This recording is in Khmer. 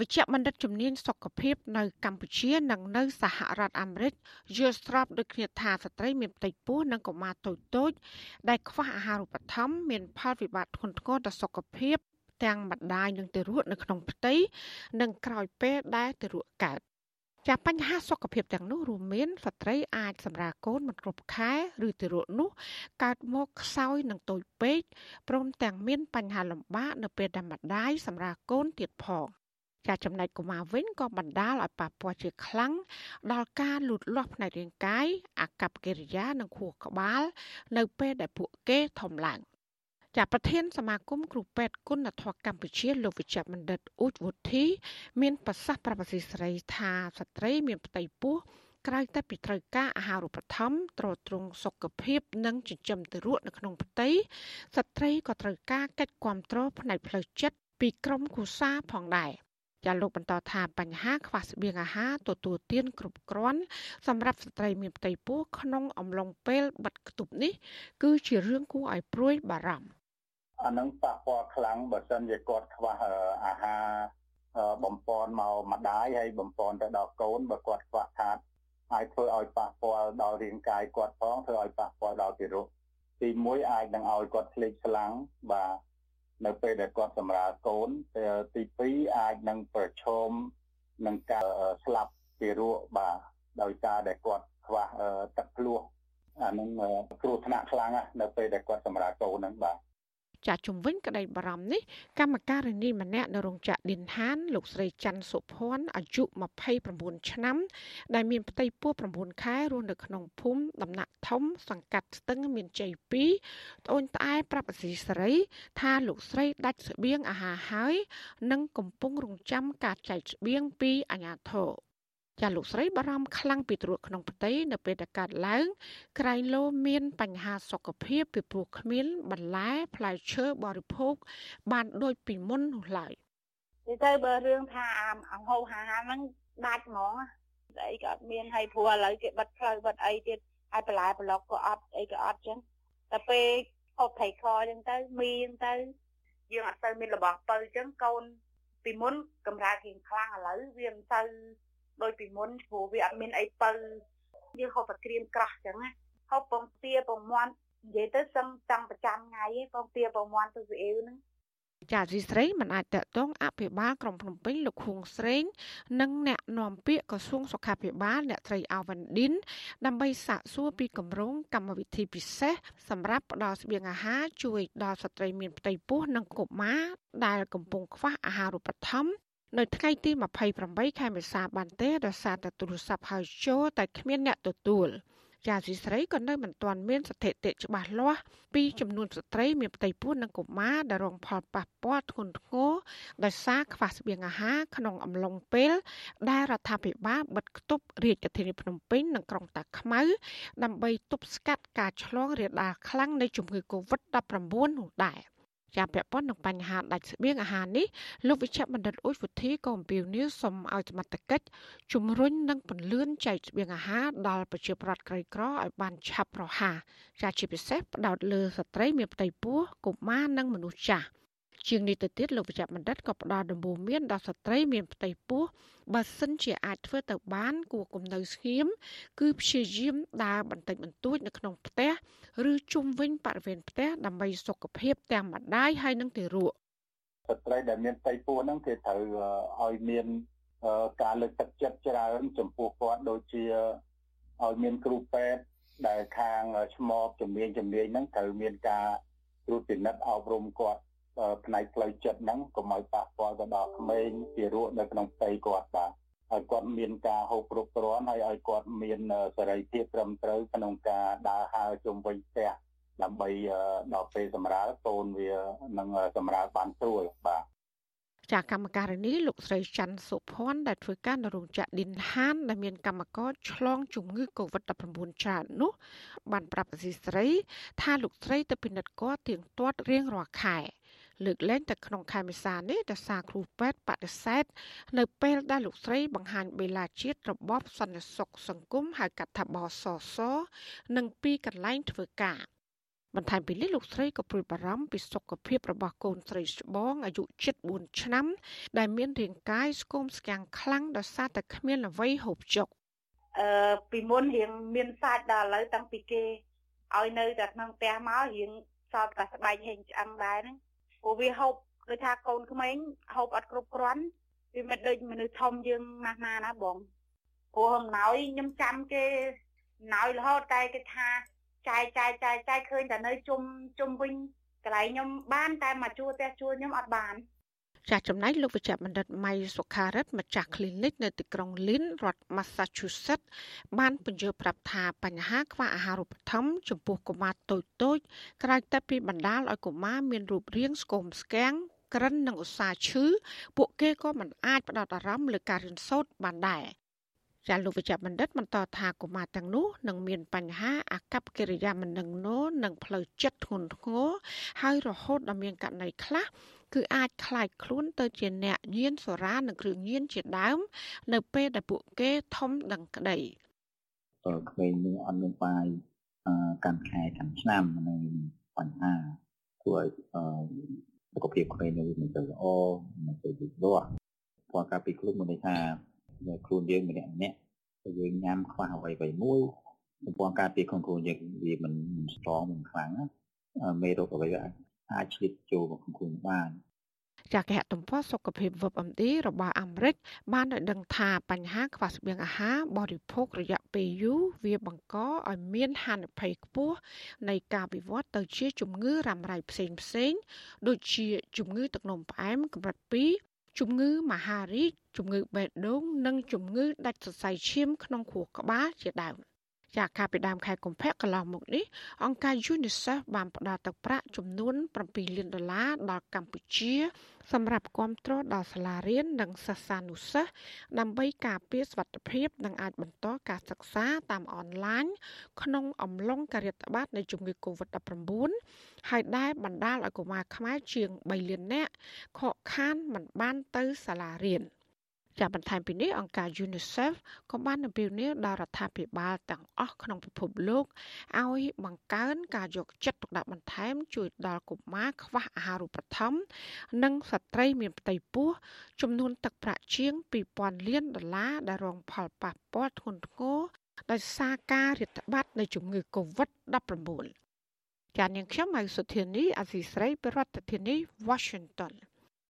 វិជ្ជបណ្ឌិតជំនាញសុខភាពនៅកម្ពុជានិងនៅសហរដ្ឋអាមេរិកយល់ស្របដូចគ្នាថាស្ត្រីមានផ្ទៃពោះនិងកុមារតូចតូចដែលខ្វះអាហារូបត្ថម្ភមានផលវិបាកធ្ងន់ធ្ងរដល់សុខភាពទាំងម្ដាយនិងទារកនៅក្នុងផ្ទៃនិងក្រោយពេលដែលទារកកើតចាបញ្ហាសុខភាពទាំងនោះរួមមានស្ត្រីអាចសម្រាលកូនមិនគ្រប់ខែឬទារកនោះកើតមកខ្សោយនិងតូចពេកព្រមទាំងមានបញ្ហាលំបាកនៅពេលដែលម្ដាយសម្រាលកូនទៀតផង ចាចំណែកកុមារវិញក៏បណ្ដាលឲ្យប៉ះពាល់ជាខ្លាំងដល់ការលូតលាស់ផ្នែករាងកាយអាកប្បកិរិយានិងខួរក្បាល នៅពេលដែលពួកគេធំឡើងចាប្រធានសមាគមគ្រូពេទ្យគុណធម៌កម្ពុជាលោកវិជ្ជបណ្ឌិតអ៊ូចវុធី មានប្រសាសន៍ប្រាប់អាស៊ីសេរីថាស្ត្រីមានផ្ទៃពោះក្រៅតែពីត្រូវការអាហារូបត្ថម្ភទ្រទ្រង់សុខភាព និងចិញ្ចឹមទារកនៅក្នុងផ្ទៃស្ត្រីក៏ត្រូវការកិច្ចគាំទ្រផ្នែកផ្លូវចិត្តពីក្រុមគូសាផងដែរ ចាលោកបន្តថាបញ្ហាខ្វះស្បៀងអាហារទទួលទានគ្រប់គ្រាន់សម្រាប់ស្ត្រីមានផ្ទៃពោះក្នុងអំឡុងពេលបិទគប់នេះ គឺជារឿងគួរឲ្យព្រួយបារម្ភអានឹងប៉ះពាល់ខ្លាំងបើសិនជាគាត់ខ្វះអាហារបំពន់មកម្ដាយហើយបំពន់ទៅដល់កូនបើគាត់ខ្វះខាតអាចធ្វើឲ្យប៉ះពាល់ដល់រាងកាយគាត់ផងធ្វើឲ្យប៉ះពាល់ដល់ទារកទី1អាចនឹងឲ្យគាត់ភ្លេចស្លាំងបាទ នៅពេលដែលគាត់សម្រាលកូនទី2អាចនឹងប្រឈមនឹងការស្លាប់ទារកបាទដោយសារដែលគាត់ខ្វះទឹកភ្លោះអានឹងគ្រោះថ្នាក់ខ្លាំងនៅពេលដែលគាត់សម្រាលកូនហ្នឹងបាទ ចាជំវិញក្តីបារម្ភនេះកម្មការិនីម្នាក់នៅរោងចក្រឌិនហាន លោកស្រីច័ន្ទសុភ័ណ្ឌអាយុ29ឆ្នាំ ដែលមានផ្ទៃពោះ9ខែរស់នៅក្នុងភូមិដំណាក់ធំ សង្កាត់ស្ទឹងមានជ័យ2ត្អូនត្អែប្រាប់អសីសេរី ថាលោកស្រីដាច់ស្បៀងអាហារហើយ និងកំពុងរងចាំការចែកស្បៀងពីអាជ្ញាធរ ចាលោកស្រីបារម្ភខ្លាំងពីទ្រុឌក្នុងផ្ទៃនៅពេលដែលកើតឡើងក្រែងលោមានបញ្ហាសុខភាពពីព្រោះគ្មានបន្លែផ្លែឈើបរិភោគបានដូចពីមុននោះឡើយនិយាយទៅបើរឿងថាអង្ហូរហាហ្នឹងដាច់ហ្មងស្អីក៏អត់មានហើយព្រោះឥឡូវគេបិទផ្លូវបិទអីទៀតហើយបន្លែប្លុកក៏អត់អីក៏អត់ចឹងតែពេលហូបត្រីខចឹងទៅមីចឹងទៅយើងអត់ទៅមានរបស់បើចឹងកូនពីមុនកម្រើករៀងខ្លាំងឥឡូវវាមិនទៅ ដោយពីមុនព្រោះវាអត់មានអីបើយើងហូបតែក្រៀមក្រោះចឹងណាហូបពងទាពងមាន់និយាយទៅសឹងតាំងប្រចាំថ្ងៃពងទាពងមាន់ទៅស្អៀវហ្នឹងចាស៊ីស្រីមិនអាចតកតងអភិបាលក្រុងភ្នំពេញលោកខួងស្រេង និងអ្នកនាំពាក្យក្រសួងសុខាភិបាលអ្នកត្រីអាវ៉ាន់ឌិនដើម្បីសាកសួរពីគម្រោងកម្មវិធីពិសេសសម្រាប់ផ្ដល់ស្បៀងអាហារជួយដល់ស្ត្រីមានផ្ទៃពោះនិងកុមារដែលកំពុងខ្វះអាហារូបត្ថម្ភ នៅថ្ងៃទី28ខែមេសាបានទេដោយសារតែទូរស័ព្ទហៅចូលតែគ្មានអ្នកទទួលជាស៊ីស្រីក៏នៅមិនទាន់មានស្ថិតិច្បាស់លាស់ពីចំនួនស្ត្រីមានផ្ទៃពោះនិងកុមារដែលរងផលប៉ះពាល់ធ្ងន់ធ្ងរដោយសារខ្វះស្បៀងអាហារក្នុងអំឡុងពេល ដែលរដ្ឋាភិបាលបិទគប់រាជធានីភ្នំពេញនិងក្រុងតាខ្មៅដើម្បីទប់ស្កាត់ការឆ្លងរាលដាលខ្លាំងនៃជំងឺ Covid-19 នោះដែរ។ ជាពាក់ព័ន្ធនឹងបញ្ហាដាច់ស្បៀងអាហារនេះលោកវិជ្ជបណ្ឌិតអ៊ុចវុធីក៏អំពាវនាវសូមឲ្យសមត្ថកិច្ចជំរុញនិងពន្លឿនចែកស្បៀងអាហារដល់ប្រជាពលរដ្ឋក្រីក្រឲ្យបានឆាប់រហ័សចាជាពិសេសផ្ដោតលើស្ត្រីមានផ្ទៃពោះកុមារនិងមនុស្សចាស់ ជាងនេះទៅទៀតលោកវិជ្ជបណ្ឌិតក៏ផ្ដល់ដំបូន្មានដល់ស្ត្រីមានផ្ទៃពោះបើសិនជាអាចធ្វើទៅបានគួរគំនៅស្ងៀមគឺព្យាយាមដើរបន្តិចបន្តួចនៅក្នុងផ្ទះឬជុំវិញបរិវេណផ្ទះដើម្បីសុខភាពទាំងម្ដាយហើយនិងទារកស្ត្រីដែលមានផ្ទៃពោះហ្នឹងគេត្រូវឲ្យមានការលើកទឹកចិត្តច្រើនចំពោះគាត់ដូចជាឲ្យមានគ្រូពេទ្យដែលខាងឆ្មបជំនាញជំនាញហ្នឹងត្រូវមានការត្រួតពិនិត្យអប់រំគាត់ ផ្នែកផ្លូវចិត្តហ្នឹងកុំឲ្យប៉ះពាល់ទៅដល់ក្មេងជារក់នៅក្នុងផ្ទៃគាត់បាទឲ្យគាត់មានការហូបគ្រប់គ្រាន់ហើយឲ្យគាត់មានសេរីភាពត្រឹមត្រូវក្នុងការដើរហើរជុំវិញផ្ទះដើម្បីដល់ពេលសម្រាលកូនវានឹងសម្រាលបានស្រួលបាទចាកម្មការនេះលោកស្រីច័ន្ទសុភ័ណ្ឌដែលធ្វើការនៅរោងចក្រឌិនហានដែលមានកម្មករឆ្លងជំងឺ Covid-19 ច្រើននោះ បានប្រាប់អសីស្រី ថាលោកស្រីទៅពិនិត្យគាត់ទៀងទាត់រៀងរាល់ខែ លើកលែងតែក្នុងខែមេសានេះដោយសារគ្រូពេទ្យបដិសេធនៅពេលដែលលោកស្រីបង្ហាញបេឡាជាតិរបបសន្តិសុខសង្គមហៅកាត់ថាបសសនិងពីកន្លែងធ្វើការបន្ថែមពីនេះលោកស្រីក៏ព្រួយបារម្ភពីសុខភាពរបស់កូនស្រីច្បងអាយុ74ឆ្នាំ ដែលមានរាងកាយស្គមស្គាំងខ្លាំងដោយសារតែគ្មានអ្វីហូបចុកអឺពីមុនរៀងមានសាច់ដល់ឥឡូវតាំងពីគេឲ្យនៅតែក្នុងផ្ទះមករៀងសល់តែស្បែកហេងឆ្អឹងដែរហ្នឹង ព្រោះវាហូបដូចថាកូនក្មេងហូបអត់គ្រប់គ្រាន់វាមិនដូចមនុស្សធំយើងណាស់ណាណាបងព្រោះអំណោយខ្ញុំចាំគេអំណោយរហូតតែគេថាចាយចាយចាយចាយឃើញតែនៅជុំជុំវិញកន្លែងខ្ញុំបានតែមកជួផ្ទះជួខ្ញុំអត់បាន ចាស់ចំណែកលោកវិជ្ជបណ្ឌិតម៉ៃសុខារិទ្ធម្ចាស់ clinic នៅទីក្រុង Lynn រដ្ឋ Massachusetts បានពន្យល់ប្រាប់ថាបញ្ហាខ្វះអាហារូបត្ថម្ភចំពោះកុមារតូចតូចក្រៅតែពីបណ្ដាលឲ្យកុមារមានរូបរាងស្គមស្គាំងក្រិននិងឧស្សាហ៍ឈឺពួកគេក៏មិនអាចផ្ដោតអារម្មណ៍លើការរៀនសូត្របានដែរចាលោកវិជ្ជបណ្ឌិតបន្តថាកុមារទាំងនោះនឹងមានបញ្ហាអាកប្បកិរិយាមិននឹងណូនិងផ្លូវចិត្តធ្ងន់ធ្ងរហើយរហូតដល់មានករណីខ្លះ គឺអាចคล้ายខ្លួនទៅជាអ្នកញៀនសូរ៉ានិងគ្រឿងញៀនជាដើម នៅពេលដែលពួកគេធំដឹងក្តីតើក្មេងនឹងអត់មានបាយកាន់ខែកាន់ឆ្នាំនឹងបញ្ហាធ្វើឲ្យសុខភាពក្មេងនឹងមិនទៅល្អមិនទៅវិវត្តព្រោះកាលពីខ្លួនមិនថាខ្លួនយើងម្នាក់ម្នាក់យើងញ៉ាំខ្វះអ្វីអ្វីមួយចំពោះការពីខ្លួនខ្លួនយើងវាមិនមិនស្ត្រង់មិនខ្លាំងមេរោគអ្វីវា អាចឆ្លៀតចូលមកក្នុងខ្លួនបានចាគេហទំព័រសុខភាព WebMD របស់អាមេរិកបានឲ្យដឹងថាបញ្ហាខ្វះស្បៀងអាហារបរិភោគរយៈពេលយូរវាបង្កឲ្យមានហានិភ័យខ្ពស់នៃការវិវត្តទៅជាជំងឺរ៉ាំរ៉ៃផ្សេងផ្សេងដូចជាជំងឺទឹកនោមផ្អែមកម្រិត2ជំងឺមហារីកជំងឺបេះដូង និងជំងឺដាច់សរសៃឈាមក្នុងខួរក្បាលជាដើម។ ចាកាលពីដើមខែកុម្ភៈកន្លងមកនេះអង្គការ UNICEF បានផ្ដល់ទឹកប្រាក់ចំនួន7លានដុល្លារដល់កម្ពុជា សម្រាប់គ្រប់គ្រងដល់សាលារៀននិងសិស្សានុសិស្សដើម្បីការពារសុវត្ថិភាពនិងអាចបន្តការសិក្សាតាមអនឡាញក្នុងអំឡុងការិយាប័តនៃជំងឺ Covid-19 ហើយដែលបណ្ដាលឲ្យកុមារខ្មែរជាង3លាននាក់ខកខានមិនបានទៅសាលារៀន។ ចាបន្ថែមពីនេះអង្គការ UNICEF ក៏បានអំពាវនាវដល់រដ្ឋាភិបាលទាំងអស់ក្នុងពិភពលោកឲ្យបង្កើនការយកចិត្តទុកដាក់បន្ថែម ជួយដល់កុមារខ្វះអាហារូបត្ថម្ភនិងស្ត្រីមានផ្ទៃពោះចំនួនទឹកប្រាក់ជាង2000លានដុល្លារដែលរងផលប៉ះពាល់ធ្ងន់ធ្ងរដោយសារការរាតត្បាតនៃជំងឺ Covid-19 ចាននាងខ្ញុំហៅសុធានីអាស៊ីស្រីប្រធានាធិបតី Washington